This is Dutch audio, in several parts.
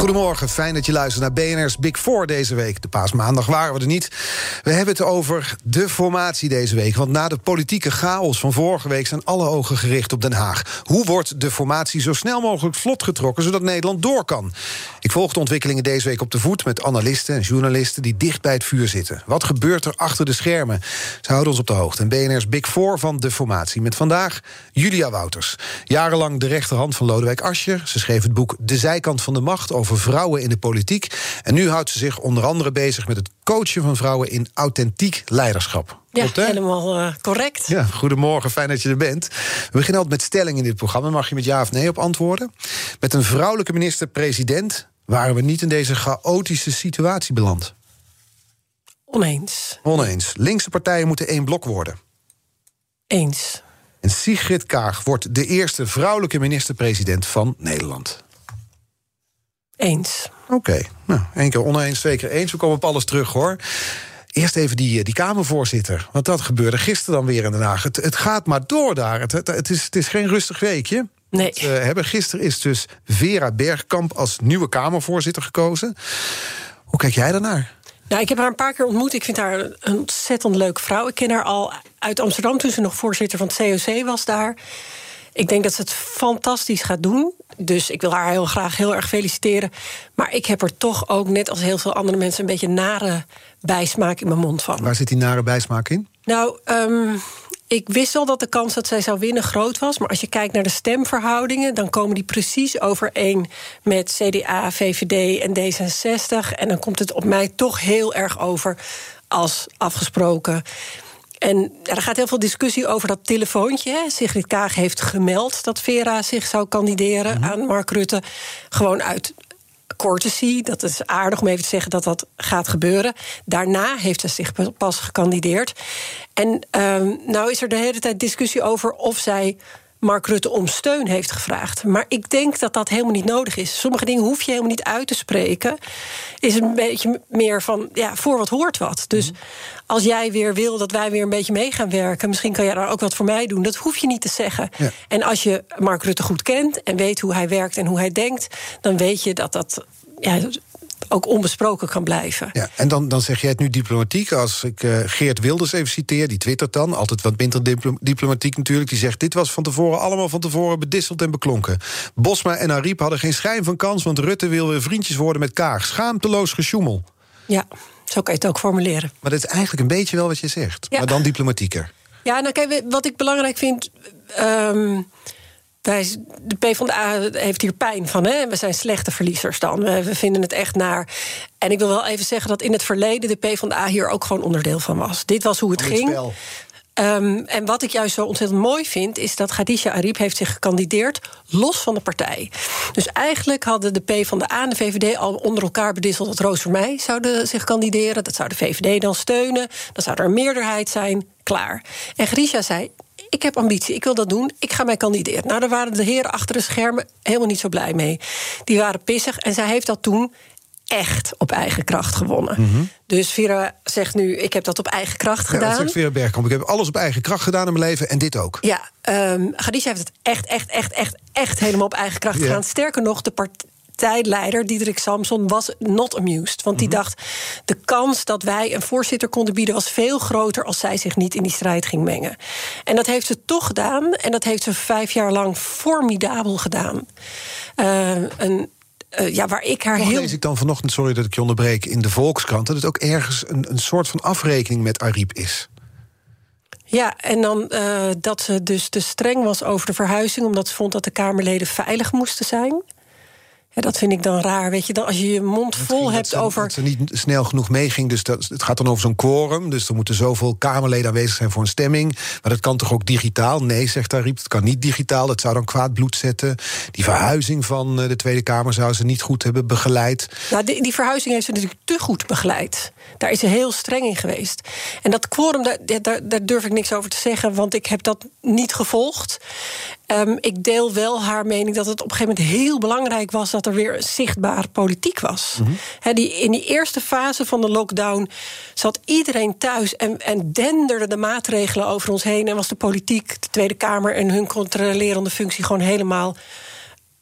Goedemorgen, fijn dat je luistert naar BNR's Big Four deze week. De paasmaandag waren we er niet. We hebben het over de formatie deze week. Want na de politieke chaos van vorige week zijn alle ogen gericht op Den Haag. Hoe wordt de formatie zo snel mogelijk vlot getrokken zodat Nederland door kan? Ik volg de ontwikkelingen deze week op de voet met analisten en journalisten die dicht bij het vuur zitten. Wat gebeurt er achter de schermen? Ze houden ons op de hoogte. En BNR's Big Four van de formatie. Met vandaag Julia Wouters. Jarenlang de rechterhand van Lodewijk Asscher. Ze schreef het boek De Zijkant van de Macht over vrouwen in de politiek. En nu houdt ze zich onder andere bezig met het coachen van vrouwen in authentiek leiderschap. Ja, Klopt, helemaal eh, correct. Ja, goedemorgen, fijn dat je er bent. We beginnen altijd met stellingen in dit programma. Mag je met ja of nee op antwoorden? Met een vrouwelijke minister-president waren we niet in deze chaotische situatie beland. Oneens. Oneens. Linkse partijen moeten één blok worden. Eens. En Sigrid Kaag wordt de eerste vrouwelijke minister-president van Nederland. Eens. Oké, nou, één keer oneens, twee keer eens. We komen op alles terug, hoor. Eerst even die, eh, die Kamervoorzitter. Want dat gebeurde gisteren dan weer in Den Haag. Het, het gaat maar door daar. Het, het, is, het is geen rustig weekje. Nee. Het, eh, hebben. Gisteren is dus Vera Bergkamp als nieuwe Kamervoorzitter gekozen. Hoe kijk jij daarnaar? Nou, ik heb haar een paar keer ontmoet. Ik vind haar een ontzettend leuke vrouw. Ik ken haar al uit Amsterdam toen ze nog voorzitter van het COC was daar. Ik denk dat ze het fantastisch gaat doen. Dus ik wil haar heel graag heel erg feliciteren. Maar ik heb er toch ook, net als heel veel andere mensen, een beetje nare bijsmaak in mijn mond van. Waar zit die nare bijsmaak in? Nou, ehm, ik wist al dat de kans dat zij zou winnen groot was. Maar als je kijkt naar de stemverhoudingen, dan komen die precies overeen met CDA, VVD en D66. En dan komt het op mij toch heel erg over als afgesproken. En er gaat heel veel discussie over dat telefoontje. Hè. Sigrid Kaag heeft gemeld dat Vera zich zou kandideren aan Mark Rutte. Gewoon uit courtesy. Dat is aardig om even te zeggen dat dat gaat gebeuren. Daarna heeft ze zich pas gekandideerd. En um, nou is er de hele tijd discussie over of zij Mark Rutte om steun heeft gevraagd. Maar ik denk dat dat helemaal niet nodig is. Sommige dingen hoef je helemaal niet uit te spreken. Is een beetje meer van, ja, voor wat hoort wat. Dus als jij weer wil dat wij weer een beetje mee gaan werken... misschien kan jij daar ook wat voor mij doen. Dat hoef je niet te zeggen. Ja. En als je Mark Rutte goed kent en weet hoe hij werkt en hoe hij denkt... dan weet je dat dat ja, ook onbesproken kan blijven. Ja, en dan, dan zeg jij het nu diplomatiek. Als ik eh, Geert Wilders even citeer, die twittert dan... altijd wat minder diplo- diplomatiek natuurlijk... die zegt, dit was van tevoren allemaal van tevoren bedisseld en beklonken. Bosma en Ariep hadden geen schijn van kans... want Rutte wil weer vriendjes worden met Kaag. Schaamteloos gesjoemel. Ja, zo kan je het ook formuleren. Maar dat is eigenlijk een beetje wel wat je zegt. Ja. Maar dan diplomatieker. Ja, nou kijk, wat ik belangrijk vind. ehm, wij, de PvdA heeft hier pijn van. Hè? We zijn slechte verliezers dan. We, vinden het echt naar. En ik wil wel even zeggen dat in het verleden de PvdA hier ook gewoon onderdeel van was. Dit was hoe het Van ging. Ehm, en wat ik juist zo ontzettend mooi vind, is dat Khadija Ariep heeft zich gekandideerd los van de partij. Dus eigenlijk hadden de PvdA en de VVD al onder elkaar bedisseld dat Roos voor mij zouden zich kandideren. Dat zou de VVD dan steunen. Dan zou er een meerderheid zijn. Klaar. En Khadija zei. Ik heb ambitie, ik wil dat doen, ik ga mij kandideren. Nou, daar waren de heren achter de schermen helemaal niet zo blij mee. Die waren pissig en zij heeft dat toen echt op eigen kracht gewonnen. Dus Vera zegt nu, ik heb dat op eigen kracht Mhm. Ja, dat gedaan. zegt Vera Bergkamp. Ik heb alles op eigen kracht gedaan in mijn leven en dit ook. Ja, um, Khadija heeft het echt, echt, echt, echt, echt helemaal op eigen kracht Ja. gedaan. Sterker nog, de partijleider Diederik Samson was not amused. Want die Mhm. dacht, de kans dat wij een voorzitter konden bieden... was veel groter als zij zich niet in die strijd ging mengen. En dat heeft ze toch gedaan. En dat heeft ze vijf jaar lang formidabel gedaan. Uh, een, uh, ja, waar ik haar Toch heel... lees ik dan vanochtend, sorry dat ik je onderbreek... in de Volkskrant, dat het ook ergens een, een soort van afrekening met Ariep is. Ja, en dan uh, dat ze dus te streng was over de verhuizing... omdat ze vond dat de Kamerleden veilig moesten zijn. Ja, dat vind ik dan raar. Weet je, dan als je je mond vol hebt over. Dat ze niet snel genoeg meeging. Dus dat, het gaat dan over zo'n quorum. Dus er moeten zoveel Kamerleden aanwezig zijn voor een stemming. Maar dat kan toch ook digitaal? Nee, zegt Ariep. Het kan niet digitaal. Dat zou dan kwaad bloed zetten. Die verhuizing van eh, de Tweede Kamer zou ze niet goed hebben begeleid. Nou, die, die verhuizing heeft ze natuurlijk te goed begeleid. Daar is ze heel streng in geweest. En dat quorum, daar, daar, daar durf ik niks over te zeggen, want ik heb dat niet gevolgd. Um, ik deel wel haar mening dat het op een gegeven moment heel belangrijk was dat er weer zichtbaar politiek was. Mm -hmm. die, in die eerste fase van de lockdown zat iedereen thuis en, en denderden de maatregelen over ons heen. En was de politiek, de Tweede Kamer en hun controlerende functie gewoon helemaal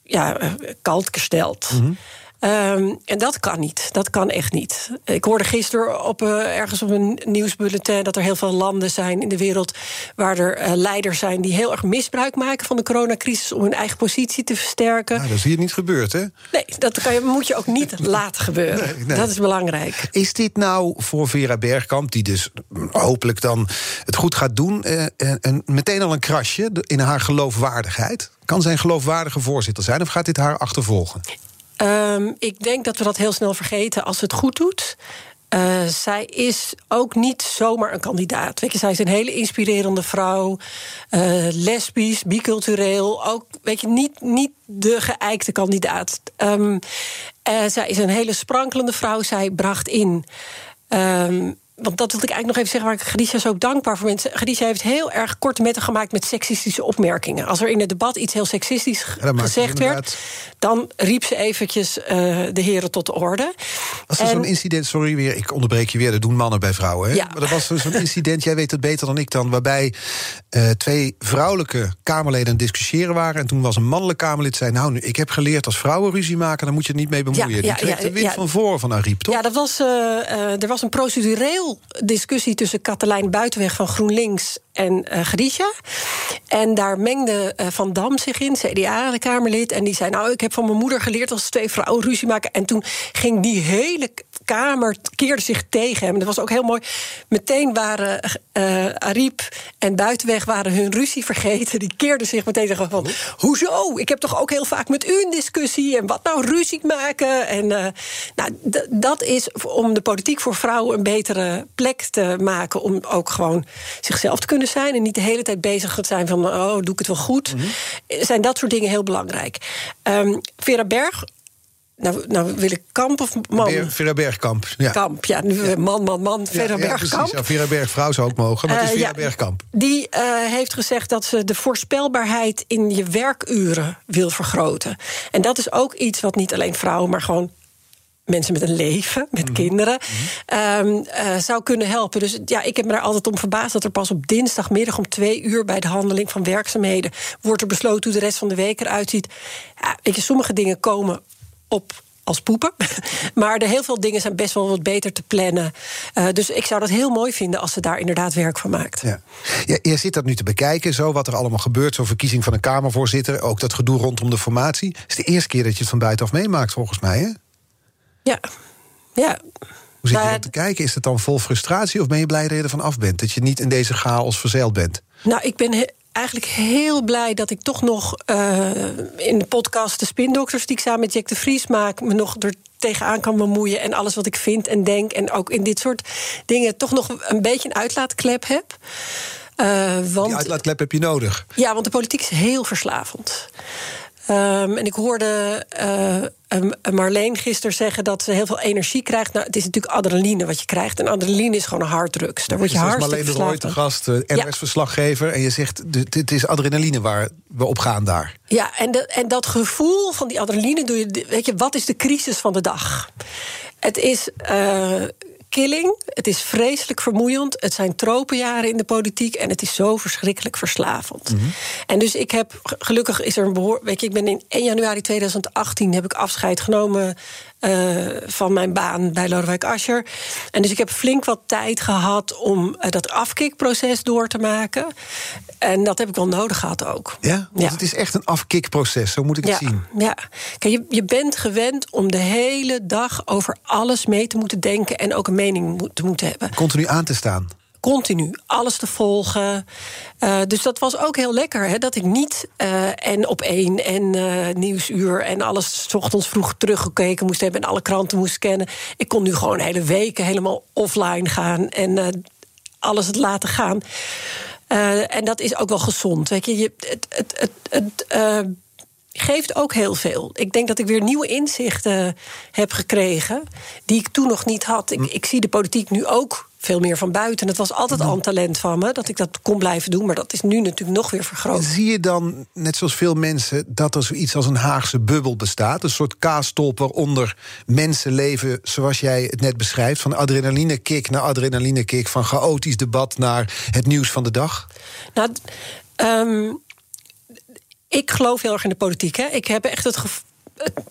ja, uh, kalt gesteld. Mm -hmm. Um, en dat kan niet. Dat kan echt niet. Ik hoorde gisteren op, uh, ergens op een nieuwsbulletin dat er heel veel landen zijn in de wereld waar er uh, leiders zijn die heel erg misbruik maken van de coronacrisis om hun eigen positie te versterken. Nou, dat is hier niet gebeurd, hè? Nee, dat kan je, moet je ook niet laten gebeuren. Nee, nee. Dat is belangrijk. Is dit nou voor Vera Bergkamp, die dus hopelijk dan het goed gaat doen, uh, en meteen al een krasje in haar geloofwaardigheid? Kan zij een geloofwaardige voorzitter zijn of gaat dit haar achtervolgen? Um, ik denk dat we dat heel snel vergeten als het goed doet. Uh, zij is ook niet zomaar een kandidaat. Weet je, zij is een hele inspirerende vrouw. Uh, lesbisch, bicultureel. Ook, weet je, niet, niet de geëikte kandidaat. Um, uh, zij is een hele sprankelende vrouw. Zij bracht in. Um, want dat wil ik eigenlijk nog even zeggen waar ik Gadisha zo dankbaar voor ben. Gadisha heeft heel erg korte metten gemaakt met seksistische opmerkingen. Als er in het debat iets heel seksistisch gezegd werd, dan riep ze eventjes uh, de heren tot de orde. Als er en... zo'n incident, sorry weer, ik onderbreek je weer, dat doen mannen bij vrouwen. Hè? Ja. Maar er was zo'n incident, jij weet het beter dan ik dan, waarbij uh, twee vrouwelijke Kamerleden aan het discussiiëren waren. En toen was een mannelijk Kamerlid zei: Nou, nu, ik heb geleerd als vrouwen ruzie maken, dan moet je het niet mee bemoeien. Ja, Die kreeg de wind van voren van Ariep, toch? Ja, dat was, uh, er was een procedureel discussie tussen Katelijn Buitenweg van GroenLinks en uh, Grisha. En daar mengde uh, Van Dam zich in, CDA, de Kamerlid. En die zei, nou, ik heb van mijn moeder geleerd... als twee vrouwen ruzie maken. En toen ging die hele Kamer, keerde zich tegen hem. Dat was ook heel mooi. Meteen waren uh, en Buitenweg waren hun ruzie vergeten. Die keerden zich meteen tegen van... hoezo? Ik heb toch ook heel vaak met u een discussie... en wat nou ruzie maken? En nou, dat is om de politiek voor vrouwen een betere plek te maken... om ook gewoon zichzelf te kunnen zijn en niet de hele tijd bezig te zijn van oh, doe ik het wel goed. Mm -hmm. Zijn dat soort dingen heel belangrijk. Um, Vera Berg nou, nou wil ik Kamp of man? Vera Bergkamp. Ja. Kamp, ja. Nu man, man, man. Vera ja, Bergkamp. Ja, Vera Bergvrouw zou ook mogen, maar het is Vera uh, Bergkamp. Die uh, heeft gezegd dat ze de voorspelbaarheid in je werkuren wil vergroten. En dat is ook iets wat niet alleen vrouwen, maar gewoon mensen met een leven, met mm -hmm. kinderen, um, uh, zou kunnen helpen. Dus ja, ik heb me daar altijd om verbaasd dat er pas op dinsdagmiddag om twee uur bij de handeling van werkzaamheden wordt er besloten hoe de rest van de week eruit ziet. Ja, weet je, sommige dingen komen op als poepen. Maar er heel veel dingen zijn best wel wat beter te plannen. Uh, dus ik zou dat heel mooi vinden als ze daar inderdaad werk van maakt. Ja. Ja, je zit dat nu te bekijken, zo wat er allemaal gebeurt. Zo'n verkiezing van een Kamervoorzitter. Ook dat gedoe rondom de formatie. Het is de eerste keer dat je het van buitenaf meemaakt, volgens mij. Hè? Ja, ja. Hoe zit je nou, te kijken? Is het dan vol frustratie of ben je blij dat je ervan af bent? Dat je niet in deze chaos verzeild bent? Nou, ik ben he eigenlijk heel blij dat ik toch nog uh, in de podcast De Spindokters... die ik samen met Jack de Vries maak... me nog er tegenaan kan bemoeien en alles wat ik vind en denk... en ook in dit soort dingen toch nog een beetje een uitlaatklep heb. Uh, want, die uitlaatklep heb je nodig. Ja, want de politiek is heel verslavend. Um, en ik hoorde uh, Marleen gisteren zeggen dat ze heel veel energie krijgt. Nou, het is natuurlijk adrenaline wat je krijgt. En adrenaline is gewoon een harddrugs. Daar word je hartstikke Marleen de Roy te gast, uh, NOS-verslaggever. En je zegt, het is adrenaline waar we op gaan daar. Ja, en, de, en dat gevoel van die adrenaline doe je... Weet je, wat is de crisis van de dag? Het is uh, killing. Het is vreselijk vermoeiend. Het zijn tropenjaren in de politiek. En het is zo verschrikkelijk verslavend. Mm -hmm. En dus ik heb, gelukkig is er een behoor. Weet je, ik ben in 1 januari 2018 heb ik afscheid genomen uh, van mijn baan bij Lodewijk Asscher. En dus ik heb flink wat tijd gehad om uh, dat afkikproces door te maken. En dat heb ik wel nodig gehad ook. Ja, want ja. het is echt een afkikproces, zo moet ik het ja, zien. Ja, Kijk, je, je bent gewend om de hele dag over alles mee te moeten denken... en ook een mening te moeten hebben. Continu aan te staan continu alles te volgen. Uh, dus dat was ook heel lekker. Hè, dat ik niet uh, en op één en uh, nieuwsuur en alles s ochtends vroeg teruggekeken moest hebben en alle kranten moest scannen. Ik kon nu gewoon hele weken helemaal offline gaan en alles het laten gaan. en dat is ook wel gezond. Weet je, je het, het, het, het geeft ook heel veel. Ik denk dat ik weer nieuwe inzichten heb gekregen die ik toen nog niet had. Ik, ik zie de politiek nu ook veel meer van buiten. Het was altijd al een talent van me dat ik dat kon blijven doen, maar dat is nu natuurlijk nog weer vergroot. Zie je dan, net zoals veel mensen, dat er zoiets als een Haagse bubbel bestaat? Een soort kaastolp waaronder mensen leven zoals jij het net beschrijft: van adrenalinekick naar adrenalinekick, van chaotisch debat naar het nieuws van de dag? Nou, um, ik geloof heel erg in de politiek. Hè. Ik heb echt het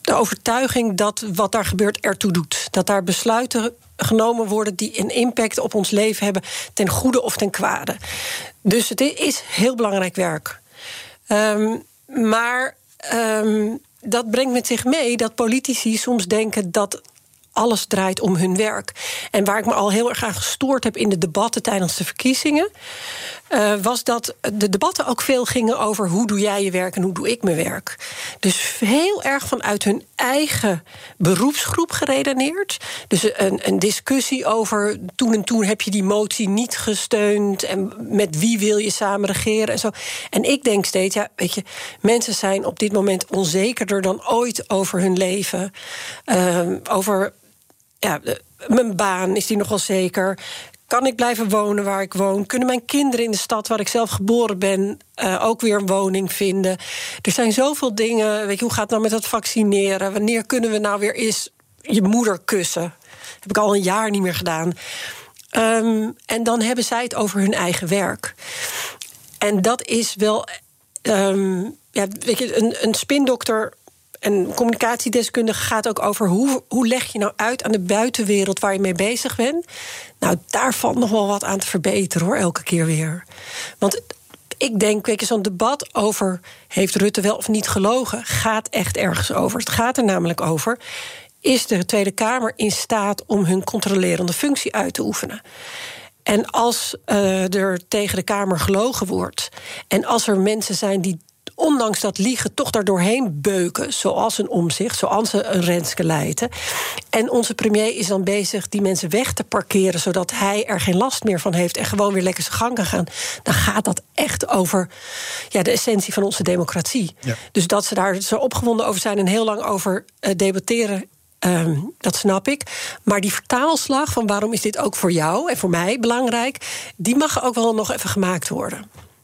de overtuiging dat wat daar gebeurt ertoe doet. Dat daar besluiten genomen worden die een impact op ons leven hebben, ten goede of ten kwade. Dus het is heel belangrijk werk. Um, maar um, dat brengt met zich mee dat politici soms denken dat alles draait om hun werk. En waar ik me al heel erg aan gestoord heb in de debatten tijdens de verkiezingen. Uh, was dat de debatten ook veel gingen over hoe doe jij je werk en hoe doe ik mijn werk. Dus heel erg vanuit hun eigen beroepsgroep geredeneerd. Dus een, een discussie over toen en toen heb je die motie niet gesteund en met wie wil je samen regeren en zo. En ik denk steeds, ja, weet je, mensen zijn op dit moment onzekerder dan ooit over hun leven. Uh, over ja, mijn baan, is die nog wel zeker? Kan ik blijven wonen waar ik woon? Kunnen mijn kinderen in de stad waar ik zelf geboren ben uh, ook weer een woning vinden? Er zijn zoveel dingen. Weet je, hoe gaat het nou met dat vaccineren? Wanneer kunnen we nou weer eens je moeder kussen? Heb ik al een jaar niet meer gedaan. Um, en dan hebben zij het over hun eigen werk. En dat is wel. Um, ja, weet je, een spindokter en communicatiedeskundige gaat ook over hoe, hoe leg je nou uit aan de buitenwereld waar je mee bezig bent. Nou, daar valt nog wel wat aan te verbeteren hoor, elke keer weer. Want ik denk, weet je, zo'n debat over heeft Rutte wel of niet gelogen, gaat echt ergens over. Het gaat er namelijk over. Is de Tweede Kamer in staat om hun controlerende functie uit te oefenen? En als uh, er tegen de Kamer gelogen wordt. en als er mensen zijn die ondanks dat liegen toch daardoorheen beuken. Zoals een omzicht, zoals een Renske Leijten. En onze premier is dan bezig die mensen weg te parkeren. zodat hij er geen last meer van heeft en gewoon weer lekker zijn gang kan gaan. Dan gaat dat echt over ja, de essentie van onze democratie. Dus dat ze daar zo opgewonden over zijn en heel lang over uh, debatteren. Um, dat snap ik. Maar die vertaalslag van waarom is dit ook voor jou en voor mij belangrijk, die mag ook wel nog even gemaakt worden.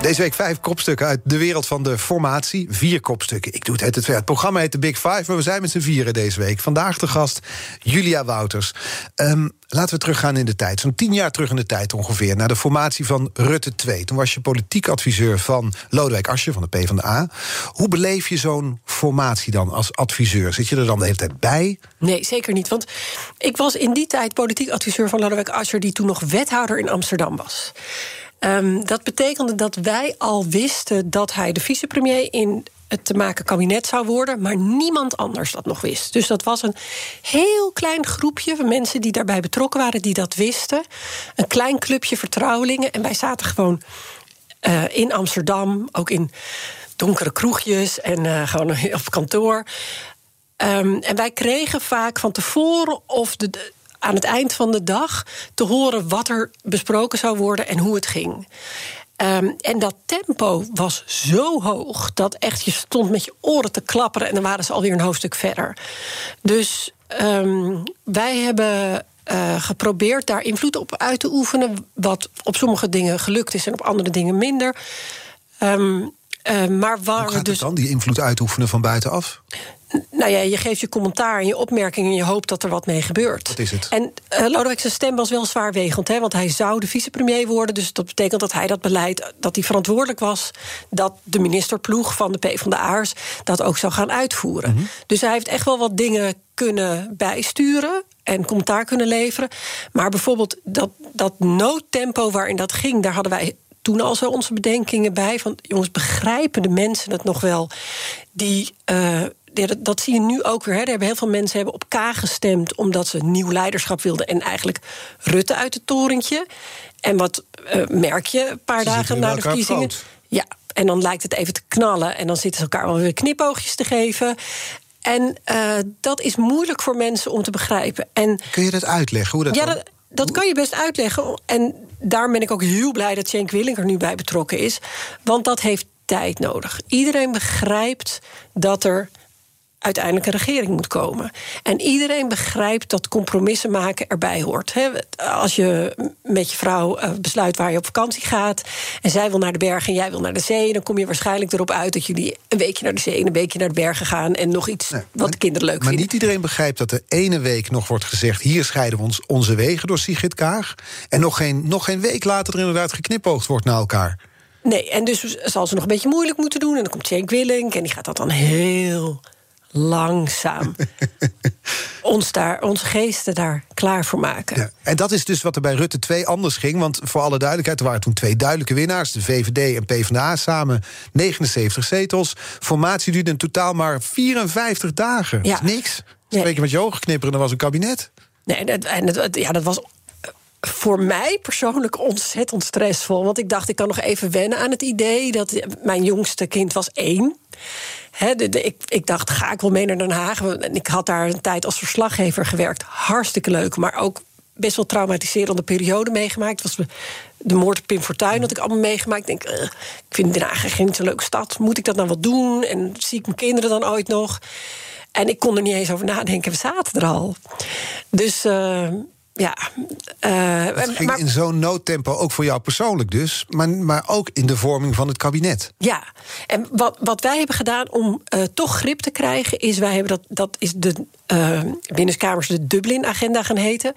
Deze week vijf kopstukken uit de wereld van de formatie. Vier kopstukken. Ik doe het het Het programma heet de Big Five, maar we zijn met z'n vieren deze week. Vandaag de gast Julia Wouters. Um, laten we teruggaan in de tijd. Zo'n tien jaar terug in de tijd ongeveer. Naar de formatie van Rutte 2. Toen was je politiek adviseur van Lodewijk Asscher van de PvdA. Hoe beleef je zo'n formatie dan als adviseur? Zit je er dan de hele tijd bij? Nee, zeker niet. Want ik was in die tijd politiek adviseur van Lodewijk Asscher... die toen nog wethouder in Amsterdam was. Um, dat betekende dat wij al wisten dat hij de vicepremier in het te maken kabinet zou worden, maar niemand anders dat nog wist. Dus dat was een heel klein groepje van mensen die daarbij betrokken waren, die dat wisten. Een klein clubje vertrouwelingen. En wij zaten gewoon uh, in Amsterdam, ook in donkere kroegjes en uh, gewoon op kantoor. Um, en wij kregen vaak van tevoren of de, aan het eind van de dag te horen wat er besproken zou worden en hoe het ging. Um, en dat tempo was zo hoog dat echt je stond met je oren te klapperen en dan waren ze alweer een hoofdstuk verder. Dus um, wij hebben uh, geprobeerd daar invloed op uit te oefenen, wat op sommige dingen gelukt is en op andere dingen minder. Um, uh, maar waar Hoe gaat dus... dan, die invloed uitoefenen van buitenaf? Nou ja, je geeft je commentaar en je opmerkingen... en je hoopt dat er wat mee gebeurt. Wat is het? En uh, Lodewijk zijn stem was wel zwaarwegend. Hè, want hij zou de vicepremier worden. Dus dat betekent dat hij dat beleid... dat hij verantwoordelijk was... dat de ministerploeg van de PvdA'ers dat ook zou gaan uitvoeren. Mm -hmm. Dus hij heeft echt wel wat dingen kunnen bijsturen en commentaar kunnen leveren. Maar bijvoorbeeld dat, dat noodtempo waarin dat ging... daar hadden wij toen al zo onze bedenkingen bij. Van jongens, begrijpen de mensen het nog wel? Die, uh, dat, dat zie je nu ook weer. Hè. Er hebben heel veel mensen hebben op K gestemd omdat ze nieuw leiderschap wilden en eigenlijk Rutte uit het torentje. En wat uh, merk je een paar Ze dagen na de verkiezingen? groot. Ja, en dan lijkt het even te knallen. En dan zitten ze elkaar wel weer knipoogjes te geven. En eh, dat is moeilijk voor mensen om te begrijpen. En Kun je dat uitleggen? Hoe dat ja, dat kan je best uitleggen. En daarom ben ik ook heel blij dat Cenk Willink er nu bij betrokken is. Want dat heeft tijd nodig. Iedereen begrijpt dat er uiteindelijk een regering moet komen. En iedereen begrijpt dat compromissen maken erbij hoort. Als je met je vrouw eh, besluit waar je op vakantie gaat... en zij wil naar de bergen en jij wil naar de zee... dan kom je waarschijnlijk erop uit dat jullie een weekje naar de zee... en een weekje naar de bergen gaan en nog iets Nee, wat de kinderen leuk maar vinden. niet iedereen begrijpt dat de ene week nog wordt gezegd... hier scheiden we ons onze wegen door Sigrid Kaag... en nog geen, nog geen week later er inderdaad geknipoogd wordt naar elkaar. Nee, en dus zal ze nog een beetje moeilijk moeten doen. En dan komt Cenk Willink en die gaat dat dan heel langzaam... ons daar, onze geesten daar klaar voor maken. Ja. En dat is dus wat er bij Rutte 2 anders ging. Want voor alle duidelijkheid, er waren toen twee duidelijke winnaars... de VVD en PvdA samen 79 zetels. Formatie duurde in totaal maar 54 dagen. Ja. Dat is niks. Nee. Spreken met je ogen knipperen, dat was een kabinet. Nee, en, het- ja, dat was voor mij persoonlijk ontzettend stressvol. Want ik dacht, ik kan nog even wennen aan het idee dat mijn jongste kind was één. Ik, ik dacht, ga ik wel mee naar Den Haag? Ik had daar een tijd als verslaggever gewerkt. Hartstikke leuk, maar ook best wel traumatiserende periode meegemaakt. Het was de moord op Pim Fortuyn had ik allemaal meegemaakt. Ik denk, ik vind Den Haag niet zo'n leuke stad. Moet ik dat nou wel doen? En zie ik mijn kinderen dan ooit nog? En ik kon er niet eens over nadenken. We zaten er al. Dus eh, ja. Het ging maar- in zo'n noodtempo, ook voor jou persoonlijk dus... Maar, maar ook in de vorming van het kabinet. Ja, en wat, wat wij hebben gedaan om eh, toch grip te krijgen, is wij hebben dat, dat is de eh binnenkamers de Dublin-agenda gaan heten.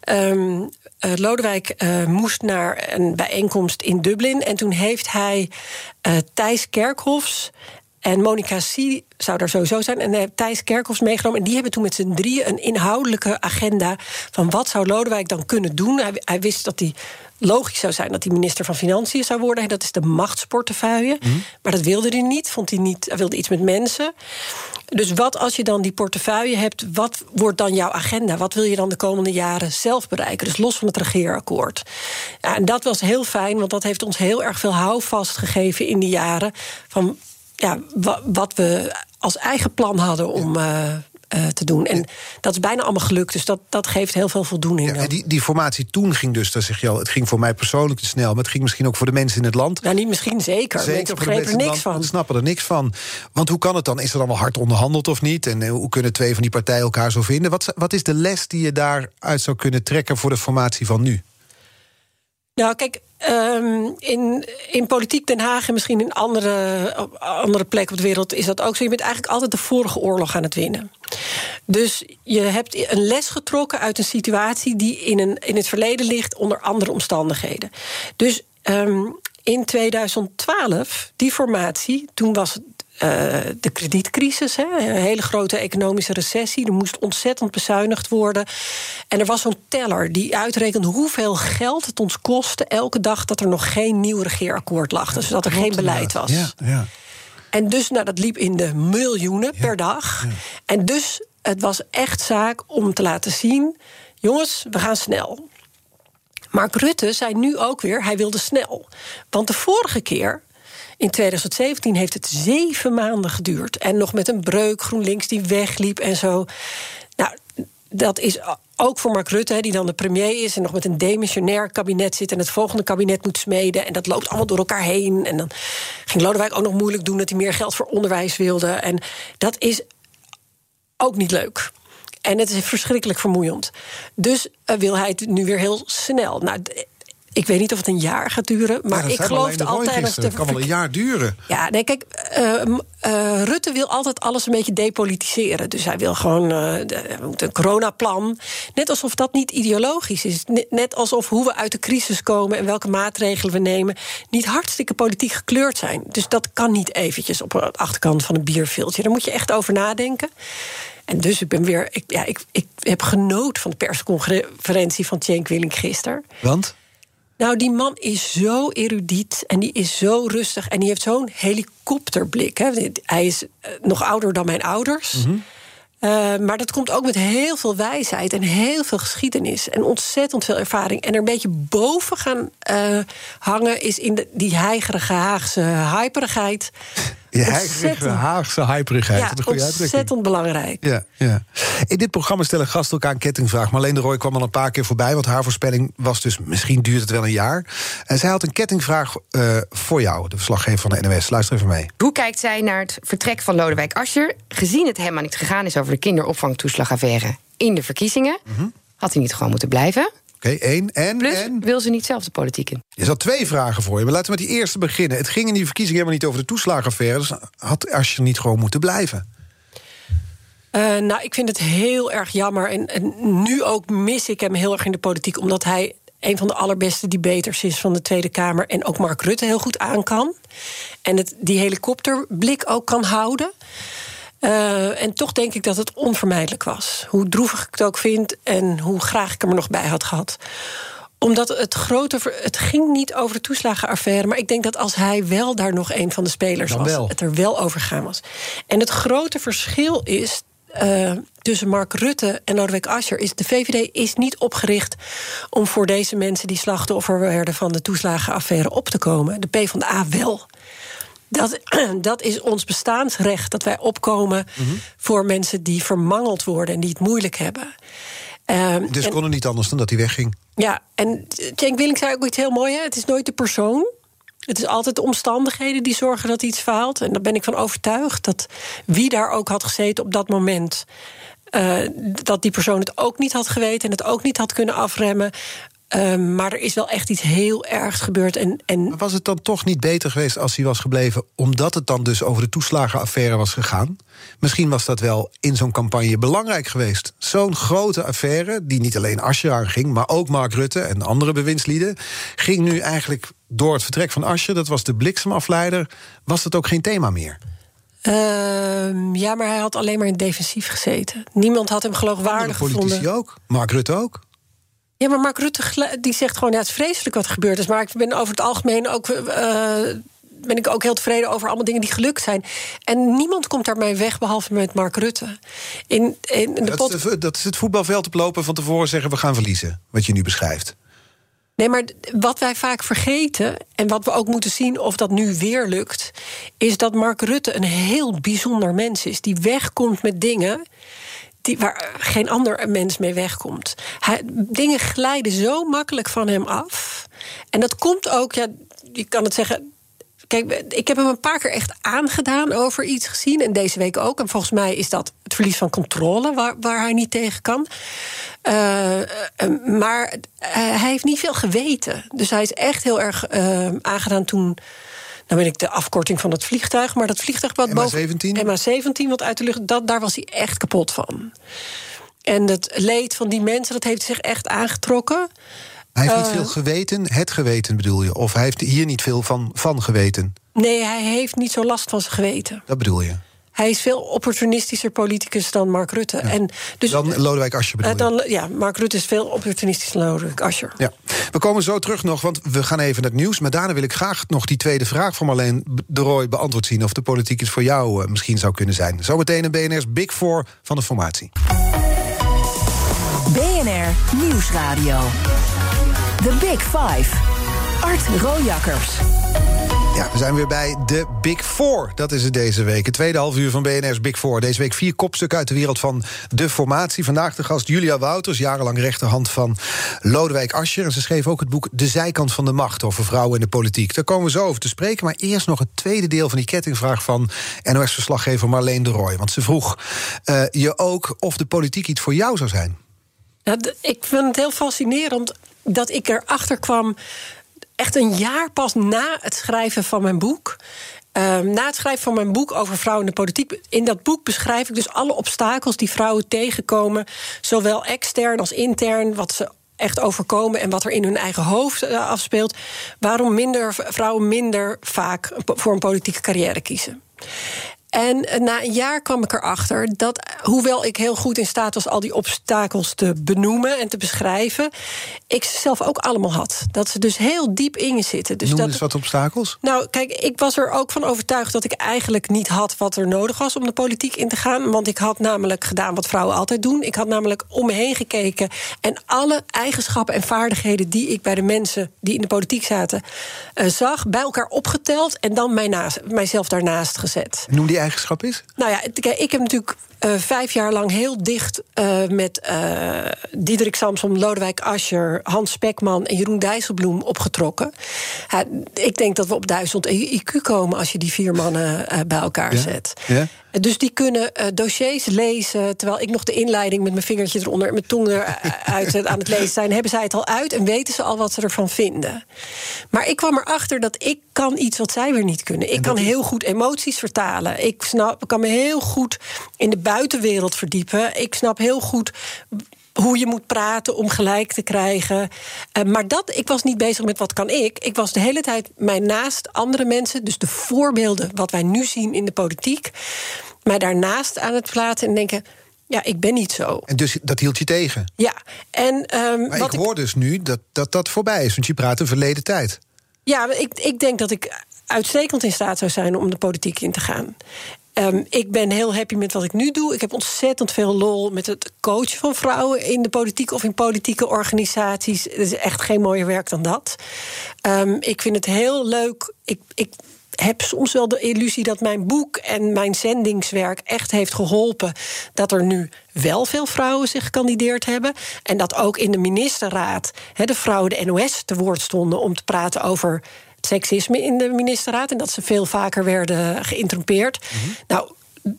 Ehm, eh, Lodewijk moest naar een bijeenkomst in Dublin en toen heeft hij Thijs Kerkhofs. En Monica C. zou daar sowieso zijn. En heeft Thijs Kerkhofs meegenomen. En die hebben toen met z'n drieën een inhoudelijke agenda... van wat zou Lodewijk dan kunnen doen. Hij, hij wist dat hij logisch zou zijn dat hij minister van Financiën zou worden. En dat is de machtsportefeuille. Maar dat wilde hij niet. Vond hij niet. Hij wilde iets met mensen. Dus wat als je dan die portefeuille hebt, wat wordt dan jouw agenda? Wat wil je dan de komende jaren zelf bereiken? Dus los van het regeerakkoord. Ja, en dat was heel fijn, want dat heeft ons heel erg veel houvast gegeven in die jaren. Van ja, wa- wat we als eigen plan hadden om eh, eh, te doen. En dat is bijna allemaal gelukt, dus dat, dat geeft heel veel voldoening. Ja, en die, die formatie toen ging dus, daar zeg je al... het ging voor mij persoonlijk te snel... maar het ging misschien ook voor de mensen in het land. Nou, niet misschien zeker. mensen voor de begrepen er mensen het niks van. Snappen er niks van. Want hoe kan het dan? Is er dan wel hard onderhandeld of niet? En eh, hoe kunnen twee van die partijen elkaar zo vinden? Wat, wat is de les die je daaruit zou kunnen trekken... voor de formatie van nu? Nou, kijk, ehm, in, in politiek Den Haag en misschien in andere, andere plekken op de wereld is dat ook zo. Je bent eigenlijk altijd de vorige oorlog aan het winnen. Dus je hebt een les getrokken uit een situatie die in, een, in het verleden ligt onder andere omstandigheden. Dus ehm, in 2012, die formatie, toen was eh, de kredietcrisis, hè, een hele grote economische recessie. Er moest ontzettend bezuinigd worden. En er was zo'n teller die uitrekende hoeveel geld het ons kostte elke dag dat er nog geen nieuw regeerakkoord lag. Dus dat er geen beleid was. Ja, ja. En dus, nou, dat liep in de miljoenen per dag. En dus, het was echt zaak om te laten zien... jongens, we gaan snel. Mark Rutte zei nu ook weer, hij wilde snel. Want de vorige keer, in 2017, heeft het zeven maanden geduurd. En nog met een breuk, GroenLinks die wegliep en zo. Nou, dat is ook voor Mark Rutte, die dan de premier is... en nog met een demissionair kabinet zit... en het volgende kabinet moet smeden. En dat loopt allemaal door elkaar heen. En dan ging Lodewijk ook nog moeilijk doen... dat hij meer geld voor onderwijs wilde. En dat is ook niet leuk. En het is verschrikkelijk vermoeiend. Dus eh, wil hij het nu weer heel snel. Nou, ik weet niet of het een jaar gaat duren... maar Ja, dat ik zei geloofde altijd... de Het kan wel een jaar duren. ja, nee, kijk, eh, eh, Rutte wil altijd alles een beetje depolitiseren. Dus hij wil gewoon eh, de- een coronaplan. Net alsof dat niet ideologisch is. Net- Net alsof hoe we uit de crisis komen en welke maatregelen we nemen... niet hartstikke politiek gekleurd zijn. Dus dat kan niet eventjes op de achterkant van een bierviltje. Daar moet je echt over nadenken. En dus ik ben weer. Ik, ja, ik, ik heb genoten van de persconferentie van Cenk Willink gisteren. Want? Nou, die man is zo erudiet en die is zo rustig en die heeft zo'n helikopterblik. Hè. Hij is eh, nog ouder dan mijn ouders. Mhm. Uh, maar dat komt ook met heel veel wijsheid en heel veel geschiedenis en ontzettend veel ervaring. En er een beetje boven gaan uh, hangen is in de, die heigerige Haagse hyperigheid. Die heigerige Haagse hyperigheid. Ja, dat is een ontzettend belangrijk. Ja, ja. In dit programma stellen gasten elkaar een kettingvraag. Marleen de Roy kwam al een paar keer voorbij, want haar voorspelling was dus misschien duurt het wel een jaar. En zij had een kettingvraag uh, voor jou, de verslaggever van de NOS. Luister even mee. Hoe kijkt zij naar het vertrek van Lodewijk Asscher, gezien het helemaal niet gegaan is over de kinderopvangtoeslagaffaire in de verkiezingen? Mm -hmm. Had hij niet gewoon moeten blijven? Oké, okay, één. En, Plus, en? wil ze niet zelf de politiek in? Je zat twee vragen voor je, maar laten we met die eerste beginnen. Het ging in die verkiezingen helemaal niet over de toeslagenaffaire... dus had Asscher niet gewoon moeten blijven? Uh, nou, ik vind het heel erg jammer. En, en, nu ook mis ik hem heel erg in de politiek... omdat hij een van de allerbeste debaters is van de Tweede Kamer... en ook Mark Rutte heel goed aan kan. En het, die helikopterblik ook kan houden... Uh, en toch denk ik dat het onvermijdelijk was. Hoe droevig ik het ook vind en hoe graag ik hem er nog bij had gehad. Omdat het grote. Het ging niet over de toeslagenaffaire. Maar ik denk dat als hij wel daar nog een van de spelers Dan was, wel. het er wel over gaan was. En het grote verschil is. Uh, tussen Mark Rutte en Lodewijk Asscher is de VVD is niet opgericht om voor deze mensen die slachtoffer werden van de toeslagenaffaire op te komen. De PvdA wel. Dat, dat is ons bestaansrecht, dat wij opkomen mm -hmm. voor mensen die vermangeld worden en die het moeilijk hebben. Um, dus en, kon het niet anders dan dat hij wegging? Ja, en Cenk Willink zei ook iets heel moois: hè? het is nooit de persoon. Het is altijd de omstandigheden die zorgen dat iets faalt. En daar ben ik van overtuigd dat wie daar ook had gezeten op dat moment. Uh, dat die persoon het ook niet had geweten en het ook niet had kunnen afremmen. Uh, maar er is wel echt iets heel ergs gebeurd. En, en... Was het dan toch niet beter geweest als hij was gebleven... omdat het dan dus over de toeslagenaffaire was gegaan? Misschien was dat wel in zo'n campagne belangrijk geweest. Zo'n grote affaire, die niet alleen Asscher aanging... maar ook Mark Rutte en andere bewindslieden... ging nu eigenlijk door het vertrek van Asscher... dat was de bliksemafleider, was dat ook geen thema meer. Uh, ja, maar hij had alleen maar in defensief gezeten. Niemand had hem geloofwaardig politici gevonden. ook. Mark Rutte ook. Ja, maar Mark Rutte die zegt gewoon: ja, het is vreselijk wat er gebeurd is. Maar ik ben over het algemeen ook. Uh, ben ik ook heel tevreden over allemaal dingen die gelukt zijn. En niemand komt daarmee weg, behalve met Mark Rutte. In, in de dat, pot... is de, dat is het voetbalveld oplopen van tevoren zeggen... we gaan verliezen, wat je nu beschrijft. Nee, maar wat wij vaak vergeten, en wat we ook moeten zien of dat nu weer lukt, is dat Mark Rutte een heel bijzonder mens is. Die wegkomt met dingen waar geen ander mens mee wegkomt. Hij, dingen glijden zo makkelijk van hem af. En dat komt ook, ja, je kan het zeggen. Kijk, ik heb hem een paar keer echt aangedaan over iets gezien. En deze week ook. En volgens mij is dat het verlies van controle waar, waar hij niet tegen kan. Uh, uh, maar uh, hij heeft niet veel geweten. Dus hij is echt heel erg aangedaan toen. Dan ben ik de afkorting van het vliegtuig. Maar dat vliegtuig wat boven. MH17, wat uit de lucht. Dat, daar was hij echt kapot van. En het leed van die mensen, dat heeft zich echt aangetrokken. Hij heeft niet veel geweten, het geweten bedoel je? Of hij heeft hier niet veel van, van geweten? Nee, hij heeft niet zo last van zijn geweten. Dat bedoel je? Hij is veel opportunistischer politicus dan Mark Rutte. Ja. En dus, dan Lodewijk Asscher bedoel je? dan, Ja, Mark Rutte is veel opportunistischer dan Lodewijk Asscher. Ja. We komen zo terug nog, want we gaan even naar het nieuws. Maar daarna wil ik graag nog die tweede vraag van Marleen de Roy beantwoord zien... of de politiek is voor jou uh, misschien zou kunnen zijn. Zometeen een BNR's Big Four van de formatie. BNR Nieuwsradio. The Big Five. Art Rojakkers. Ja, we zijn weer bij de Big Four. Dat is het deze week. Het tweede half uur van BNR's Big Four. Deze week vier kopstukken uit de wereld van de formatie. Vandaag de gast Julia Wouters, jarenlang rechterhand van Lodewijk Asscher. En ze schreef ook het boek De Zijkant van de Macht over vrouwen in de politiek. Daar komen we zo over te spreken. Maar eerst nog het tweede deel van die kettingvraag van NOS-verslaggever Marleen de Roy. Want ze vroeg uh, je ook of de politiek iets voor jou zou zijn. Ja, ik vind het heel fascinerend dat ik erachter kwam echt een jaar pas na het schrijven van mijn boek. Uh, na het schrijven van mijn boek over vrouwen in de politiek. In dat boek beschrijf ik dus alle obstakels die vrouwen tegenkomen. Zowel extern als intern. Wat ze echt overkomen en wat er in hun eigen hoofd uh, afspeelt. Waarom minder, vrouwen minder vaak voor een politieke carrière kiezen. En eh, na een jaar kwam ik erachter dat, hoewel ik heel goed in staat was al die obstakels te benoemen en te beschrijven, ik ze zelf ook allemaal had. Dat ze dus heel diep in je zitten. Dus Noem dat, eens wat obstakels. nou, kijk, ik was er ook van overtuigd dat ik eigenlijk niet had wat er nodig was om de politiek in te gaan. Want ik had namelijk gedaan wat vrouwen altijd doen. Ik had namelijk om me heen gekeken en alle eigenschappen en vaardigheden die ik bij de mensen die in de politiek zaten eh, zag, bij elkaar opgeteld en dan mij naast, mijzelf daarnaast gezet. Noem die eigenschap eens. Nou ja, ik heb natuurlijk eh, vijf jaar lang heel dicht eh, met eh Diederik Samsom, Lodewijk Asscher, Hans Spekman en Jeroen Dijsselbloem opgetrokken. Ik denk dat we op duizend IQ komen als je die vier mannen bij elkaar Ja? zet. Ja? Dus die kunnen eh, dossiers lezen. Terwijl ik nog de inleiding met mijn vingertje eronder en mijn tong eruit aan het lezen zijn. Hebben zij het al uit en weten ze al wat ze ervan vinden. Maar ik kwam erachter dat ik kan iets wat zij weer niet kunnen. Ik kan heel goed emoties vertalen. Ik snap, ik kan me heel goed in de buitenwereld verdiepen. Ik snap heel goed hoe je moet praten om gelijk te krijgen. Eh, maar dat, ik was niet bezig met wat kan ik. Ik was de hele tijd mij naast andere mensen, dus de voorbeelden wat wij nu zien in de politiek, mij daarnaast aan het plaatsen en denken: ja, ik ben niet zo. En dus dat hield je tegen. Ja, en ehm, Maar wat ik hoor dus nu dat, dat dat voorbij is, want je praat een verleden tijd. Ja, ik, ik denk dat ik uitstekend in staat zou zijn om de politiek in te gaan. Ehm, ik ben heel happy met wat ik nu doe. Ik heb ontzettend veel lol met het coachen van vrouwen in de politiek of in politieke organisaties. Het is echt geen mooier werk dan dat. Ehm, ik vind het heel leuk. Ik, ik heb soms wel de illusie dat mijn boek en mijn zendingswerk echt heeft geholpen. Dat er nu wel veel vrouwen zich gekandideerd hebben. En dat ook in de ministerraad de vrouwen de NOS te woord stonden om te praten over seksisme in de ministerraad. En dat ze veel vaker werden geïnterrumpeerd. Nou.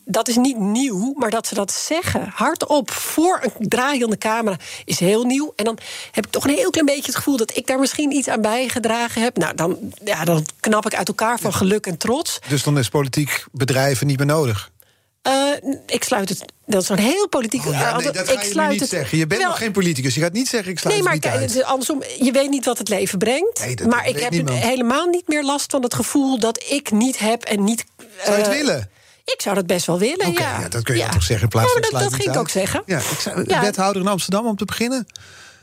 Dat is niet nieuw, maar dat ze dat zeggen hardop voor een draaiende camera is heel nieuw. En dan heb ik toch een heel klein beetje het gevoel dat ik daar misschien iets aan bijgedragen heb. Nou, dan, ja, dan knap ik uit elkaar van geluk en trots. Dus dan is politiek bedrijven niet meer nodig. Eh, ik sluit het. Dat is een heel politiek. Oh ja, nee, eh, dat ik sluit niet het, zeggen. Je bent Wel, nog geen politicus. Je gaat niet zeggen, ik sluit Nee, maar het niet uit. andersom, je weet niet wat het leven brengt. Nee, dat maar ik heb niemand. helemaal niet meer last van het gevoel dat ik niet heb en niet. Zou je het eh, willen? Ik zou dat best wel willen. Ja. ja, dat kun je Ja. toch zeggen in plaats van dat, dat ging ik uit. ook zeggen. Ja, ik zou. Wethouder in Amsterdam om te beginnen.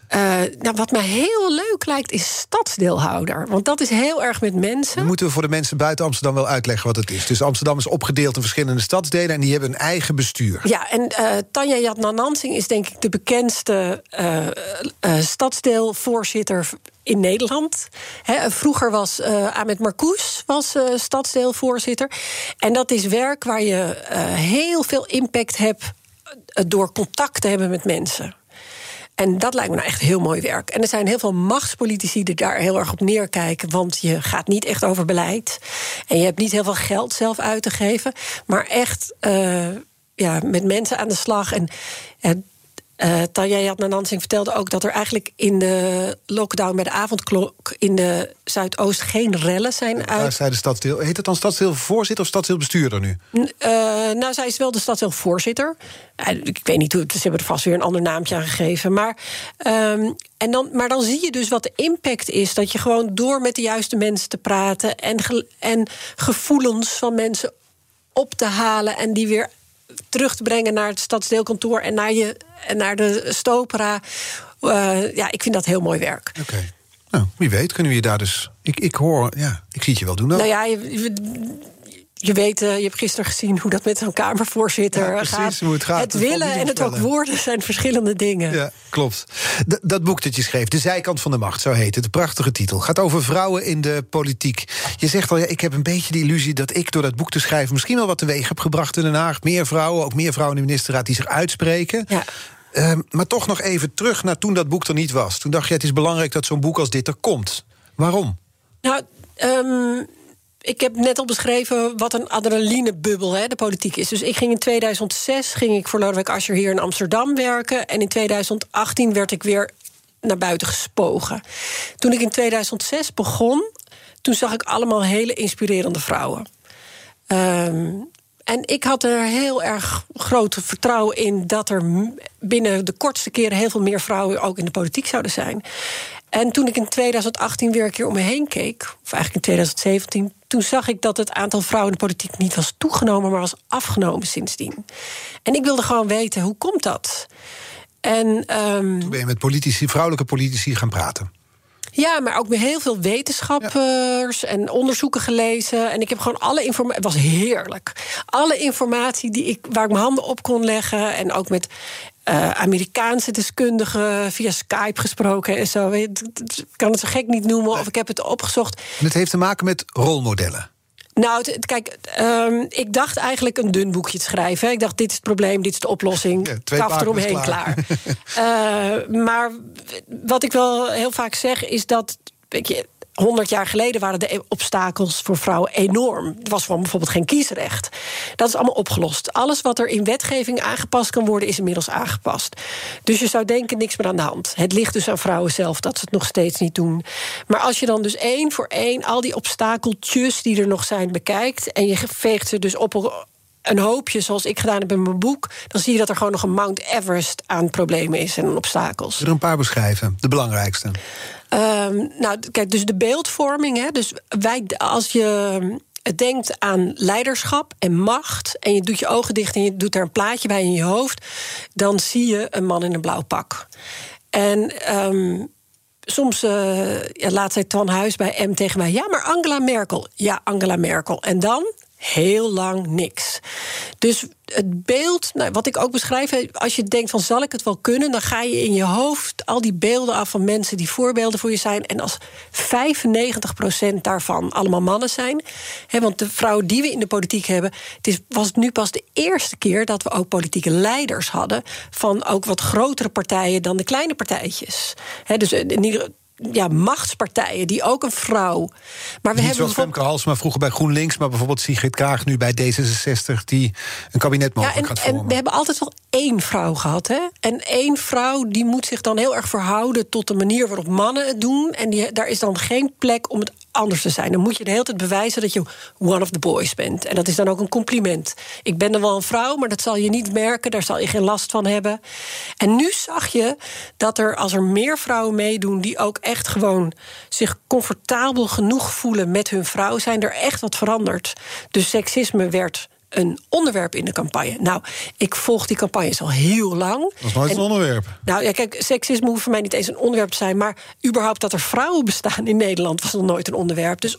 Eh, nou, wat mij heel leuk lijkt, is stadsdeelhouder. Want dat is heel erg met mensen. Moeten we voor de mensen buiten Amsterdam wel uitleggen wat het is. Dus Amsterdam is opgedeeld in verschillende stadsdelen... en die hebben een eigen bestuur. Ja, en eh Tanja Jatna Nansing is denk ik de bekendste eh, stadsdeelvoorzitter in Nederland. Vroeger was eh Ahmed was, stadsdeelvoorzitter. En dat is werk waar je heel veel impact hebt door contact te hebben met mensen. En dat lijkt me nou echt heel mooi werk. En er zijn heel veel machtspolitici die daar heel erg op neerkijken. Want je gaat niet echt over beleid. En je hebt niet heel veel geld zelf uit te geven. Maar echt eh, ja, met mensen aan de slag. En eh, eh Tanja Jatna Nansing vertelde ook dat er eigenlijk in de lockdown bij de avondklok in de Zuidoost geen rellen zijn uit. zei de stadsdeel. Heet het dan stadsdeelvoorzitter of stadsdeelbestuurder nu? Eh, nou, zij is wel de stadsdeelvoorzitter. Ik weet niet hoe, ze hebben er vast weer een ander naampje aan gegeven. Maar, ehm, en dan, maar dan zie je dus wat de impact is. Dat je gewoon door met de juiste mensen te praten... en, ge- en gevoelens van mensen op te halen... en die weer terug te brengen naar het stadsdeelkantoor... en naar, je, naar de stopera. Eh, ja, ik vind dat heel mooi werk. Oké. Nou, wie weet kunnen we je daar dus... Ik, ik hoor, ja, ik zie het je wel doen. dan. Nou ja, je, je- je weet, eh, je hebt gisteren gezien hoe dat met zo'n Kamervoorzitter Ja, precies, gaat. hoe het gaat. Valt willen en het ook woorden zijn verschillende dingen. Ja, klopt. D- dat boek dat je schreef, De Zijkant van de Macht, zo heet het. De prachtige titel. Gaat over vrouwen in de politiek. Je zegt al, ja, ik heb een beetje de illusie dat ik door dat boek te schrijven... misschien wel wat teweeg heb gebracht in Den Haag. Meer vrouwen, ook meer vrouwen in de ministerraad die zich uitspreken. Ja. Ehm, maar toch nog even terug naar toen dat boek er niet was. Toen dacht je, het is belangrijk dat zo'n boek als dit er komt. Waarom? Nou, ehm, ik heb net al beschreven wat een adrenalinebubbel hè, de politiek is. Dus ik ging in 2006 ging ik voor Lodewijk Asscher hier in Amsterdam werken. En in 2018 werd ik weer naar buiten gespogen. Toen ik in 2006 begon, toen zag ik allemaal hele inspirerende vrouwen. Ehm, en ik had er heel erg groot vertrouwen in dat er binnen de kortste keren heel veel meer vrouwen ook in de politiek zouden zijn. En toen ik in 2018 weer een keer om me heen keek, of eigenlijk in 2017, toen toen zag ik dat het aantal vrouwen in de politiek niet was toegenomen, maar was afgenomen sindsdien. En ik wilde gewoon weten, hoe komt dat? En, um, Toen ben je met politici, vrouwelijke politici gaan praten. Ja, maar ook met heel veel wetenschappers en onderzoeken gelezen. En ik heb gewoon alle informatie. Het was heerlijk. Alle informatie die ik, waar ik mijn handen op kon leggen. En ook met uh, Amerikaanse deskundigen via Skype gesproken en zo. Ik kan het zo gek niet noemen, of ik heb het opgezocht. En het heeft te maken met rolmodellen. Nou, kijk, um, ik dacht eigenlijk een dun boekje te schrijven. Ik dacht, dit is het probleem, dit is de oplossing. Ja, Kaf eromheen, klaar. klaar. uh, maar wat ik wel heel vaak zeg, is dat... Weet je, 100 jaar geleden waren de obstakels voor vrouwen enorm. Er was gewoon bijvoorbeeld geen kiesrecht. Dat is allemaal opgelost. Alles wat er in wetgeving aangepast kan worden, is inmiddels aangepast. Dus je zou denken, niks meer aan de hand. Het ligt dus aan vrouwen zelf dat ze het nog steeds niet doen. Maar als je dan dus één voor één al die obstakeltjes die er nog zijn bekijkt... en je veegt ze dus op een hoopje, zoals ik gedaan heb in mijn boek... dan zie je dat er gewoon nog een Mount Everest aan problemen is en obstakels. Er een paar beschrijven, de belangrijkste. Um, nou, kijk, dus de beeldvorming. Hè, dus wij, als je denkt aan leiderschap en macht. en je doet je ogen dicht en je doet er een plaatje bij in je hoofd. dan zie je een man in een blauw pak. En. Um, soms uh, ja, laat zij Twan Huis bij M tegen mij. Ja, maar Angela Merkel. Ja, Angela Merkel. En dan? Heel lang niks. Dus het beeld, nou, wat ik ook beschrijf, als je denkt van zal ik het wel kunnen, dan ga je in je hoofd al die beelden af van mensen die voorbeelden voor je zijn. En als 95% daarvan allemaal mannen zijn, hè, want de vrouwen die we in de politiek hebben, het is, was nu pas de eerste keer dat we ook politieke leiders hadden van ook wat grotere partijen dan de kleine partijtjes. Hè, dus in ieder ja, machtspartijen die ook een vrouw. Maar we Niet hebben zoals Femke Halsema vroeger bij GroenLinks, maar bijvoorbeeld Sigrid Kaag nu bij D66 die een kabinet mogelijk ja, en, gaat vormen. En we hebben altijd wel één vrouw gehad, hè? En één vrouw die moet zich dan heel erg verhouden tot de manier waarop mannen het doen. En die, daar is dan geen plek om het anders te zijn. Dan moet je de hele tijd bewijzen dat je one of the boys bent. En dat is dan ook een compliment. Ik ben dan wel een vrouw, maar dat zal je niet merken. Daar zal je geen last van hebben. En nu zag je dat er, als er meer vrouwen meedoen... die ook echt gewoon zich comfortabel genoeg voelen met hun vrouw... zijn er echt wat veranderd. Dus seksisme werd een onderwerp in de campagne. Nou, ik volg die campagnes al heel lang. Dat is nooit een onderwerp. Nou ja, kijk, seksisme hoeft voor mij niet eens een onderwerp te zijn... maar überhaupt dat er vrouwen bestaan in Nederland... was nog nooit een onderwerp. Dus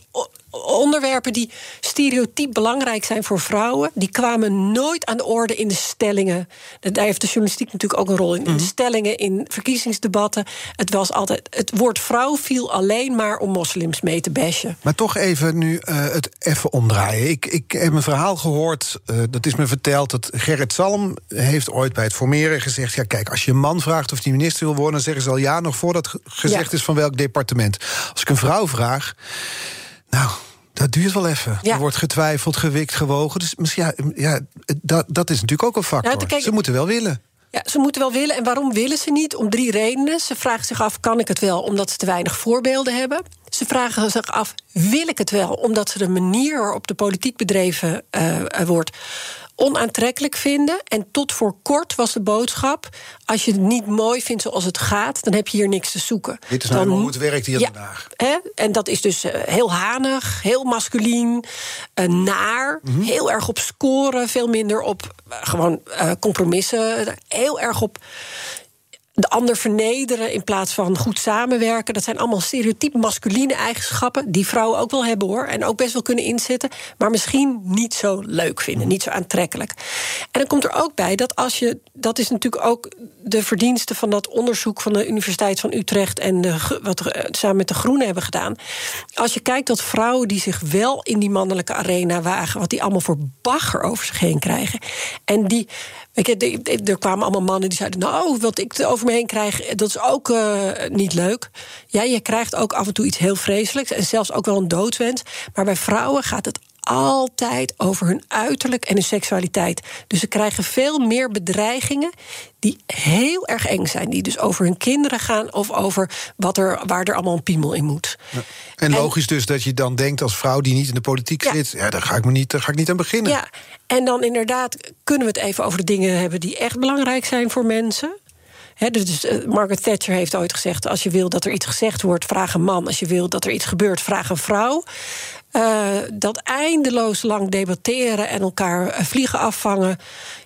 onderwerpen die stereotyp belangrijk zijn voor vrouwen, die kwamen nooit aan de orde in de stellingen. Daar heeft de journalistiek natuurlijk ook een rol in. In de mhm. stellingen, in verkiezingsdebatten. Het was altijd. Het woord vrouw viel alleen maar om moslims mee te bashen. Maar toch even nu uh, het even omdraaien. Ik, ik heb een verhaal gehoord, uh, dat is me verteld, dat Gerrit Salm heeft ooit bij het formeren gezegd: ja, kijk, als je een man vraagt of die minister wil worden, dan zeggen ze al ja, nog voordat gezegd is van welk departement. Als ik een vrouw vraag. Nou, dat duurt wel even. Er wordt getwijfeld, gewikt, gewogen. Dus misschien, ja, ja, dat, dat is natuurlijk ook een factor. ze moeten wel willen. Ja, ze moeten wel willen. En waarom willen ze niet? Om drie redenen. Ze vragen zich af, kan ik het wel? Omdat ze te weinig voorbeelden hebben. Ze vragen zich af, wil ik het wel? Omdat ze de manier waarop de politiek bedreven uh, wordt onaantrekkelijk vinden. En tot voor kort was de boodschap: als je het niet mooi vindt zoals het gaat, dan heb je hier niks te zoeken. Dit is nou hoe het werkt hier ja, vandaag. Hè? En dat is dus eh, heel hanig, heel masculien, uh, naar, mhm. heel erg op scoren, veel minder op uh, gewoon compromissen, heel erg op de ander vernederen in plaats van goed samenwerken. Dat zijn allemaal stereotyp masculine eigenschappen die vrouwen ook wel hebben hoor. En ook best wel kunnen inzetten, maar misschien niet zo leuk vinden, niet zo aantrekkelijk. En dan komt er ook bij dat als je, dat is natuurlijk ook de verdienste van dat onderzoek van de Universiteit van Utrecht en de, wat we samen met de Groenen hebben gedaan. Als je kijkt dat vrouwen die zich wel in die mannelijke arena wagen, wat die allemaal voor bagger over zich heen krijgen. En die ik, er kwamen allemaal mannen die zeiden: Nou, wat ik over me heen krijg, dat is ook uh, niet leuk. Ja, je krijgt ook af en toe iets heel vreselijks en zelfs ook wel een doodwens. Maar bij vrouwen gaat het altijd over hun uiterlijk en hun seksualiteit. Dus ze krijgen veel meer bedreigingen die heel erg eng zijn. Die dus over hun kinderen gaan of over wat er, waar er allemaal een piemel in moet. Ja. En, logisch dus dat je dan denkt als vrouw die niet in de politiek zit... ja, daar ga ik, me niet, daar ga ik niet aan beginnen. Ja, en dan inderdaad kunnen we het even over de dingen hebben... die echt belangrijk zijn voor mensen. Dus uh, Margaret Thatcher heeft ooit gezegd: als je wil dat er iets gezegd wordt, vraag een man. Als je wil dat er iets gebeurt, vraag een vrouw. Uh, dat eindeloos lang debatteren en elkaar uh, vliegen afvangen.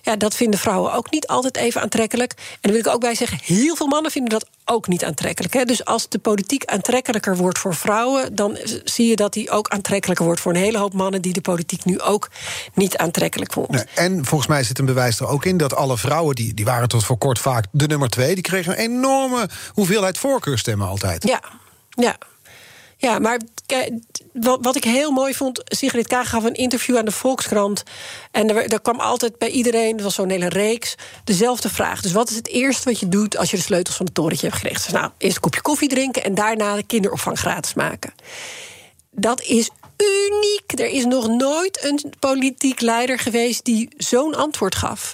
Ja, dat vinden vrouwen ook niet altijd even aantrekkelijk. En daar wil ik ook bij zeggen: heel veel mannen vinden dat ook niet aantrekkelijk. Hè? Dus als de politiek aantrekkelijker wordt voor vrouwen, dan zie je dat die ook aantrekkelijker wordt voor een hele hoop mannen die de politiek nu ook niet aantrekkelijk vonden. Nee, en volgens mij zit een bewijs er ook in dat alle vrouwen, die, die waren tot voor kort vaak de nummer twee, die kregen een enorme hoeveelheid voorkeurstemmen altijd. Ja, ja. Ja, maar wat ik heel mooi vond... Sigrid Kaag gaf een interview aan de Volkskrant... en er, kwam altijd bij iedereen, het was zo'n hele reeks... dezelfde vraag. Dus wat is het eerste wat je doet als je de sleutels van het torentje hebt gekregen? Dus nou, eerst een kopje koffie drinken... en daarna de kinderopvang gratis maken. Dat is uniek. Er is nog nooit een politiek leider geweest die zo'n antwoord gaf.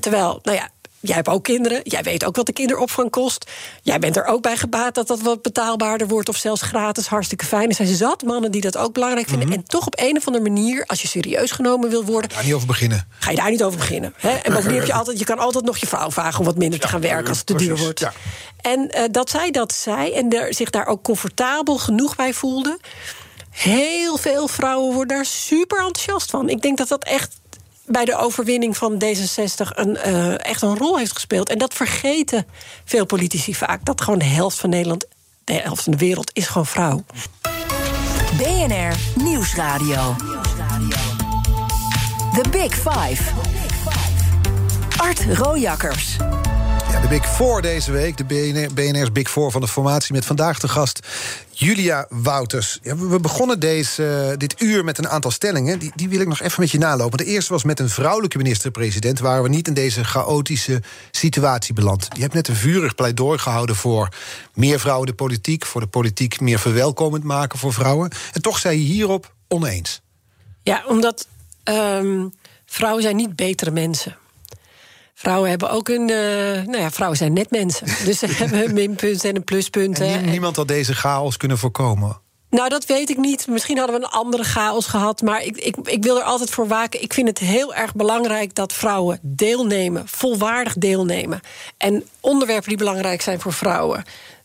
Terwijl, nou ja, Jij hebt ook kinderen. Jij weet ook wat de kinderopvang kost. Jij bent er ook bij gebaat dat dat wat betaalbaarder wordt of zelfs gratis. Hartstikke fijn. Er zijn zat mannen die dat ook belangrijk vinden. Mhm. En toch op een of andere manier, als je serieus genomen wil worden. Ga niet over beginnen. Ga je daar niet over beginnen. Hè? En bovendien heb je altijd, je kan altijd nog je vrouw vragen om wat minder te gaan werken als het te duur wordt. Ja. En uh, dat zij dat zei en er, zich daar ook comfortabel genoeg bij voelde. Heel veel vrouwen worden daar super enthousiast van. Ik denk dat dat echt bij de overwinning van D66 een, uh, echt een rol heeft gespeeld. En dat vergeten veel politici vaak. Dat gewoon de helft van Nederland, de helft van de wereld, is gewoon vrouw. BNR Nieuwsradio. The Big Five. Art Rojakkers. De Big Four deze week. De BNR, BNR's Big Four van de formatie. Met vandaag de gast Julia Wouters. Ja, we begonnen deze, uh, dit uur met een aantal stellingen. Die, die wil ik nog even met je nalopen. De eerste was met een vrouwelijke minister-president... waren we niet in deze chaotische situatie beland. Je hebt net een vurig pleidooi gehouden voor meer vrouwen in de politiek... voor de politiek meer verwelkomend maken voor vrouwen. En toch zei je hierop oneens. Ja, omdat um, vrouwen zijn niet betere mensen Vrouwen hebben ook een. Uh, nou ja, vrouwen zijn net mensen. Dus ze hebben een minpunt en een pluspunt. En niemand had deze chaos kunnen voorkomen. Nou, dat weet ik niet. Misschien hadden we een andere chaos gehad. Maar ik, ik, ik wil er altijd voor waken. Ik vind het heel erg belangrijk dat vrouwen deelnemen, volwaardig deelnemen. En onderwerpen die belangrijk zijn voor vrouwen.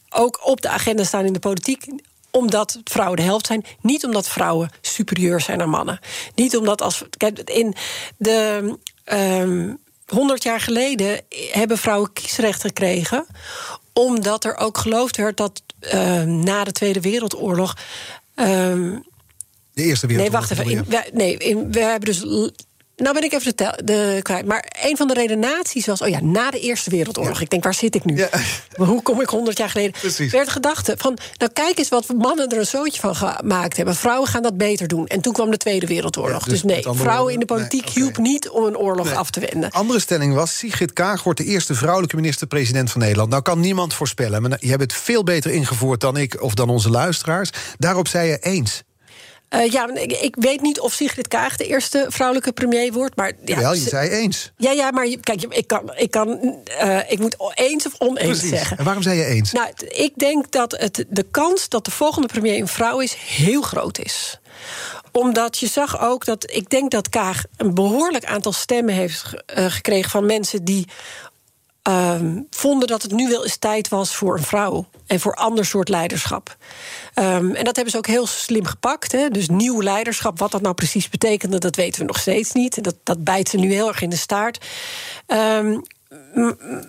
Ook op de agenda staan in de politiek omdat vrouwen de helft zijn. Niet omdat vrouwen superieur zijn aan mannen. Niet omdat als. Kijk, in de. Um, 100 jaar geleden hebben vrouwen kiesrecht gekregen omdat er ook geloofd werd dat uh, na de Tweede Wereldoorlog. Uh, de Eerste Wereldoorlog. Nee, wacht even. In, nee, in, we hebben dus nou ben ik even de, de kwijt. Maar een van de redenaties was... oh ja, na de Eerste Wereldoorlog. Ik denk, waar zit ik nu? Ja. Hoe kom ik honderd jaar geleden? Precies. werd gedachte van... nou kijk eens wat mannen er een zootje van gemaakt hebben. Vrouwen gaan dat beter doen. En toen kwam de Tweede Wereldoorlog. dus, dus, nee, vrouwen in de politiek nee, hielp niet om een oorlog af te wenden. Andere stelling was... Sigrid Kaag wordt de eerste vrouwelijke minister-president van Nederland. Nou kan niemand voorspellen. Maar je hebt het veel beter ingevoerd dan ik of dan onze luisteraars. Daarop zei je eens. Uh, ja, ik, ik, weet niet of Sigrid Kaag de eerste vrouwelijke premier wordt. Maar, ja, Jawel, je zei eens. Ja, ja maar kijk, ik, kan, ik, kan, uh, ik moet eens of oneens Precies. zeggen. En waarom zei je eens? Nou, ik denk dat het, de kans dat de volgende premier een vrouw is... heel groot is omdat je zag ook dat. Ik denk dat Kaag een behoorlijk aantal stemmen heeft uh, gekregen van mensen die um, vonden dat het nu wel eens tijd was voor een vrouw. En voor ander soort leiderschap. Um, en dat hebben ze ook heel slim gepakt. Hè? Dus nieuw leiderschap, wat dat nou precies betekende, dat weten we nog steeds niet. Dat, dat bijt ze nu heel erg in de staart. Um,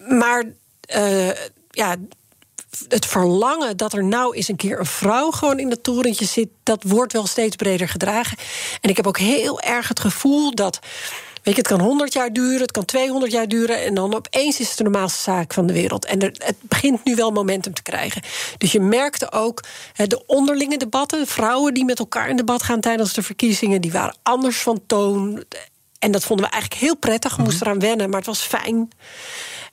maar uh, ja, het verlangen dat er nou eens een keer een vrouw gewoon in dat torentje zit, dat wordt wel steeds breder gedragen. En ik heb ook heel erg het gevoel dat Weet je, het kan 100 jaar duren, het kan 200 jaar duren. En dan opeens is het de normaalste zaak van de wereld. En er, het begint nu wel momentum te krijgen. Dus je merkte ook de onderlinge debatten. Vrouwen die met elkaar in debat gaan tijdens de verkiezingen, die waren anders van toon. En dat vonden we eigenlijk heel prettig. We moesten eraan wennen, maar het was fijn.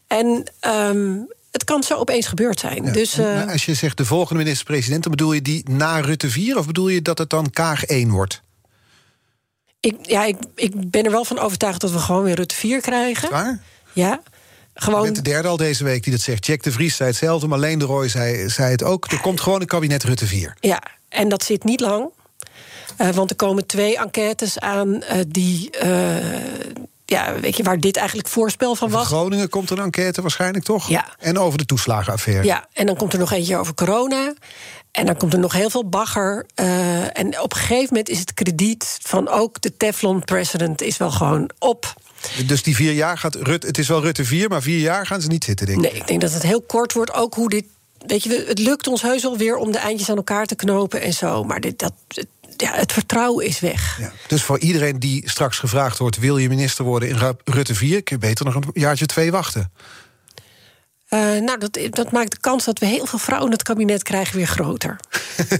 En. Um, het kan zo opeens gebeurd zijn. dus, uh... Als je zegt de volgende minister-president, dan bedoel je die na Rutte 4 of bedoel je dat het dan Kaag 1 wordt? Ik, ja, ik, ik ben er wel van overtuigd dat we gewoon weer Rutte 4 krijgen. Waar? Ja. Gewoon... Je bent de derde al deze week die dat zegt. Jack de Vries zei hetzelfde, maar Leen de Roy zei, zei het ook. Er komt gewoon een kabinet Rutte 4. Ja, en dat zit niet lang. Uh, want er komen twee enquêtes aan uh, die, uh, ja, weet je waar dit eigenlijk voorspel van was? Groningen komt een enquête waarschijnlijk toch? Ja. En over de toeslagenaffaire. Ja, en dan komt er nog eentje over corona. En dan komt er nog heel veel bagger. Uh, en op een gegeven moment is het krediet van ook de Teflon-president is wel gewoon op. Dus die vier jaar gaat Rutte. Het is wel Rutte 4, maar vier jaar gaan ze niet zitten, denk ik. Nee, ik denk dat het heel kort wordt. Ook hoe dit. Weet je, het lukt ons heus wel weer om de eindjes aan elkaar te knopen en zo. Maar dit, dat, ja, het vertrouwen is weg. Ja. Dus voor iedereen die straks gevraagd wordt: wil je minister worden in Rutte 4, kun je beter nog een jaartje twee wachten. Uh, nou, dat, dat maakt de kans dat we heel veel vrouwen in het kabinet krijgen weer groter.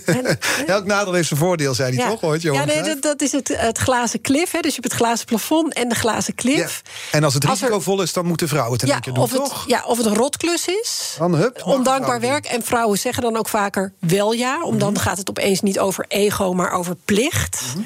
Elk nadeel heeft zijn voordeel, zei hij toch ooit, Ja, nee, dat, dat, is het, het glazen klif. Hè. Dus je hebt het glazen plafond en de glazen klif. Ja. En als het risicovol is, dan moeten vrouwen het een ja, keer doen, of het, toch? Ja, of het een rotklus is. Dan, hup, ondankbaar werk. En vrouwen zeggen dan ook vaker wel ja. Om dan mhm. gaat het opeens niet over ego, maar over plicht. Mm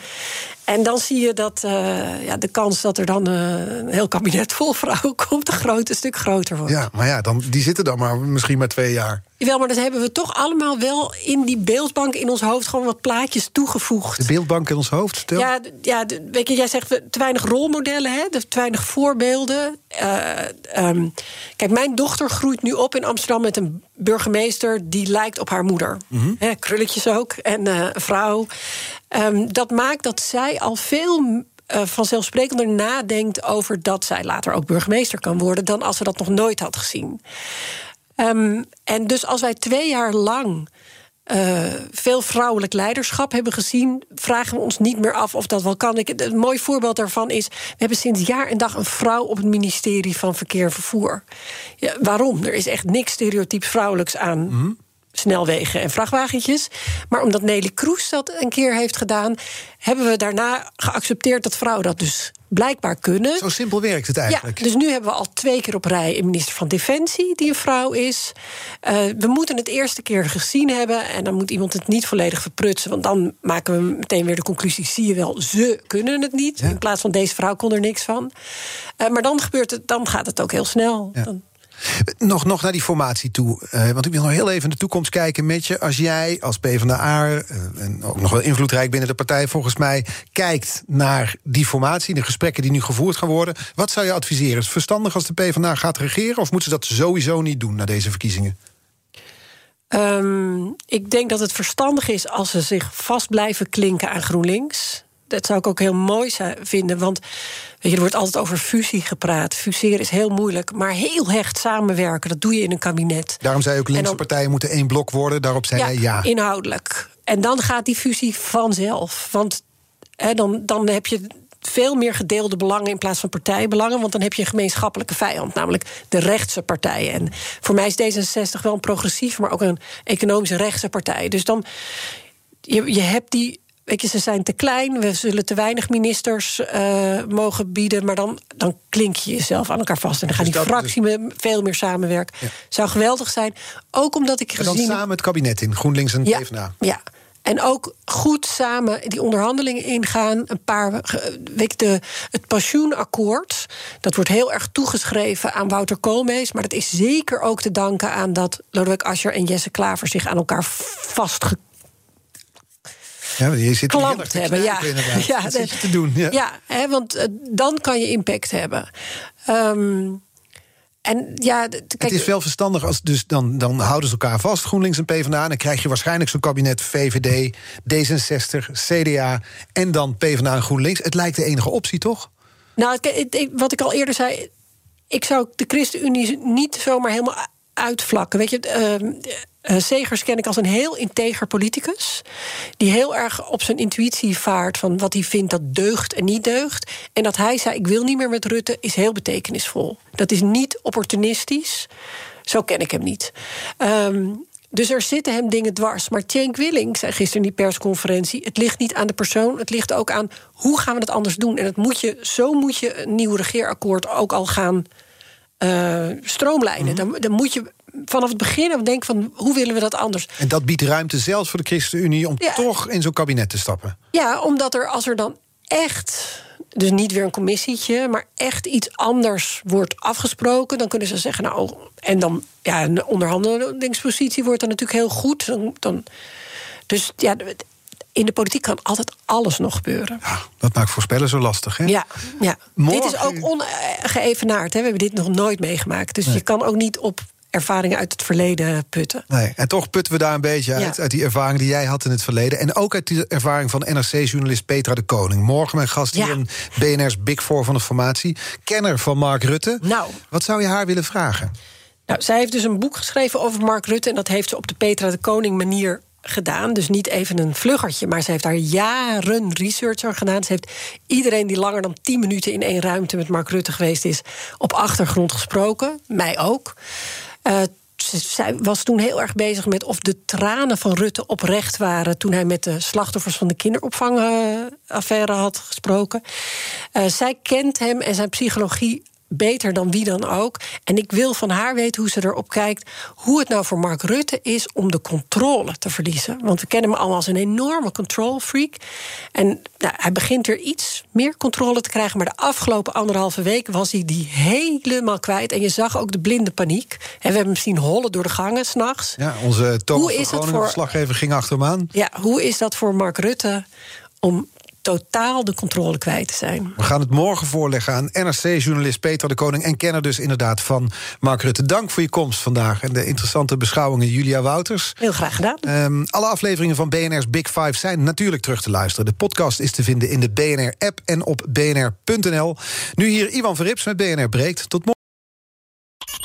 en dan zie je dat uh, ja, de kans dat er dan uh, een heel kabinet vol vrouwen komt, een groot stuk groter wordt. Ja, maar ja, dan, die zitten dan maar misschien maar twee jaar. Jawel, maar dat hebben we toch allemaal wel in die beeldbank in ons hoofd gewoon wat plaatjes toegevoegd. De beeldbank in ons hoofd, stel? Ja, ja weet je, jij zegt te weinig rolmodellen, hè, te weinig voorbeelden. Uh, um, kijk, mijn dochter groeit nu op in Amsterdam met een burgemeester die lijkt op haar moeder. Mm -hmm. krulletjes ook en uh, een vrouw. Um, dat maakt dat zij al veel uh, vanzelfsprekender nadenkt over dat zij later ook burgemeester kan worden dan als ze dat nog nooit had gezien. Um, en dus als wij twee jaar lang uh, veel vrouwelijk leiderschap hebben gezien, vragen we ons niet meer af of dat wel kan. Ik, een mooi voorbeeld daarvan is: we hebben sinds jaar en dag een vrouw op het ministerie van Verkeer en Vervoer. Ja, waarom? Er is echt niks stereotyps vrouwelijks aan. Mm -hmm snelwegen en vrachtwagentjes. Maar omdat Nelly Kroes dat een keer heeft gedaan, hebben we daarna geaccepteerd dat vrouwen dat dus blijkbaar kunnen. Zo simpel werkt het eigenlijk. Ja, dus nu hebben we al twee keer op rij een minister van Defensie die een vrouw is. Uh, we moeten het eerste keer gezien hebben en dan moet iemand het niet volledig verprutsen, want dan maken we meteen weer de conclusie: zie je wel, ze kunnen het niet. Ja. In plaats van deze vrouw kon er niks van. Uh, maar dan gebeurt het, dan gaat het ook heel snel. Ja. Dan, nog, nog naar die formatie toe. Uh, want ik wil nog heel even in de toekomst kijken met je. Als jij als PvdA, uh, en ook nog wel invloedrijk binnen de partij volgens mij... kijkt naar die formatie, de gesprekken die nu gevoerd gaan worden... wat zou je adviseren? Is het verstandig als de PvdA gaat regeren... of moeten ze dat sowieso niet doen na deze verkiezingen? Um, ik denk dat het verstandig is als ze zich vast blijven klinken aan GroenLinks dat zou ik ook heel mooi vinden. Want weet je, er wordt altijd over fusie gepraat. Fuseren is heel moeilijk. Maar heel hecht samenwerken, dat doe je in een kabinet. Daarom zei ook linkse dan, partijen moeten één blok worden. Daarop zei ja, hij ja. Inhoudelijk. En dan gaat die fusie vanzelf. Want hè, dan, dan heb je veel meer gedeelde belangen in plaats van partijbelangen. Want dan heb je een gemeenschappelijke vijand, namelijk de rechtse partijen. En voor mij is D66 wel een progressief, maar ook een economische rechtse partij. Dus dan. Je, je hebt die Weet je, ze zijn te klein, we zullen te weinig ministers uh, mogen bieden. Maar dan, dan klink je jezelf aan elkaar vast. En dan gaan die fracties dus... veel meer samenwerken. Ja. Zou geweldig zijn. Ook omdat ik gezien... En dan samen het kabinet in, GroenLinks en ja, PvdA. Ja, en ook goed samen die onderhandelingen ingaan. Een paar weet de, het pensioenakkoord. Dat wordt heel erg toegeschreven aan Wouter Koolmees. Maar dat is zeker ook te danken aan dat Lodewijk Asscher en Jesse Klaver zich aan elkaar vastge ja, je zit klampt hebben. Ja, ja, dat je te doen. Ja, ja hè, want uh, dan kan je impact hebben. Um, en ja, kijk, het is wel verstandig als dus dan, dan houden ze elkaar vast, GroenLinks en PvdA. En dan krijg je waarschijnlijk zo'n kabinet VVD, D66, CDA en dan PvdA en GroenLinks. Het lijkt de enige optie, toch? Nou, wat ik al eerder zei, ik zou de ChristenUnie niet zomaar helemaal uitvlakken. Weet je, uh, uh, Segers ken ik als een heel integer politicus. Die heel erg op zijn intuïtie vaart van wat hij vindt dat deugt en niet deugt. En dat hij zei: Ik wil niet meer met Rutte, is heel betekenisvol. Dat is niet opportunistisch. Zo ken ik hem niet. Um, dus er zitten hem dingen dwars. Maar Cenk Willing zei gisteren in die persconferentie... het ligt niet aan de persoon, het ligt ook aan... hoe gaan we het anders doen? En het moet je, zo moet je een nieuw regeerakkoord ook al gaan uh, stroomlijnen. Mm -hmm. dan, dan moet je vanaf het begin denken van hoe willen we dat anders. En dat biedt ruimte zelfs voor de ChristenUnie om ja. toch in zo'n kabinet te stappen. Ja, omdat er als er dan echt dus niet weer een commissietje, maar echt iets anders wordt afgesproken, dan kunnen ze zeggen, nou, en dan, ja, een onderhandelingspositie wordt dan natuurlijk heel goed. Dan, dan, dus ja, in de politiek kan altijd alles nog gebeuren. Ja, dat maakt voorspellen zo lastig, hè? Ja, ja. Morgen- dit is ook ongeëvenaard. Hè? We hebben dit nog nooit meegemaakt. Dus je kan ook niet op ervaringen uit het verleden putten. Nee, en toch putten we daar een beetje uit, Ja. uit die ervaring die jij had in het verleden. En ook uit die ervaring van NRC-journalist Petra de Koning. Morgen mijn gast hier Ja. BNR's Big Four van de formatie. Kenner van Mark Rutte. Nou. Wat zou je haar willen vragen? Nou, zij heeft dus een boek geschreven over Mark Rutte. En dat heeft ze op de Petra de Koning manier gedaan. Dus niet even een vluggertje. Maar ze heeft daar jaren research aan gedaan. Ze heeft iedereen die langer dan 10 minuten in één ruimte met Mark Rutte geweest is, op achtergrond gesproken. Mij ook. Eh, zij was toen heel erg bezig met of de tranen van Rutte oprecht waren. toen hij met de slachtoffers van de kinderopvangaffaire had gesproken. Eh, zij kent hem en zijn psychologie beter dan wie dan ook. En ik wil van haar weten hoe ze erop kijkt. hoe het nou voor Mark Rutte is om de controle te verliezen. Want we kennen hem allemaal als een enorme control freak. En nou, hij begint er iets meer controle te krijgen. Maar de afgelopen anderhalve week was hij die helemaal kwijt. En je zag ook de blinde paniek. En we hebben hem zien hollen door de gangen s'nachts. Ja, onze Thomas Hoe van is Groningen, voor- verslaggever, ging achter hem aan. Ja, hoe is dat voor Mark Rutte om totaal de controle kwijt te zijn? We gaan het morgen voorleggen aan NRC-journalist Peter de Koning... en kenner dus inderdaad van Mark Rutte. Dank voor je komst vandaag en de interessante beschouwingen Julia Wouters. Heel graag gedaan. Ehm, alle afleveringen van BNR's Big Five zijn natuurlijk terug te luisteren. De podcast is te vinden in de BNR-app en op bnr.nl. Nu hier Ivan Verrips met BNR Breekt. Tot morgen.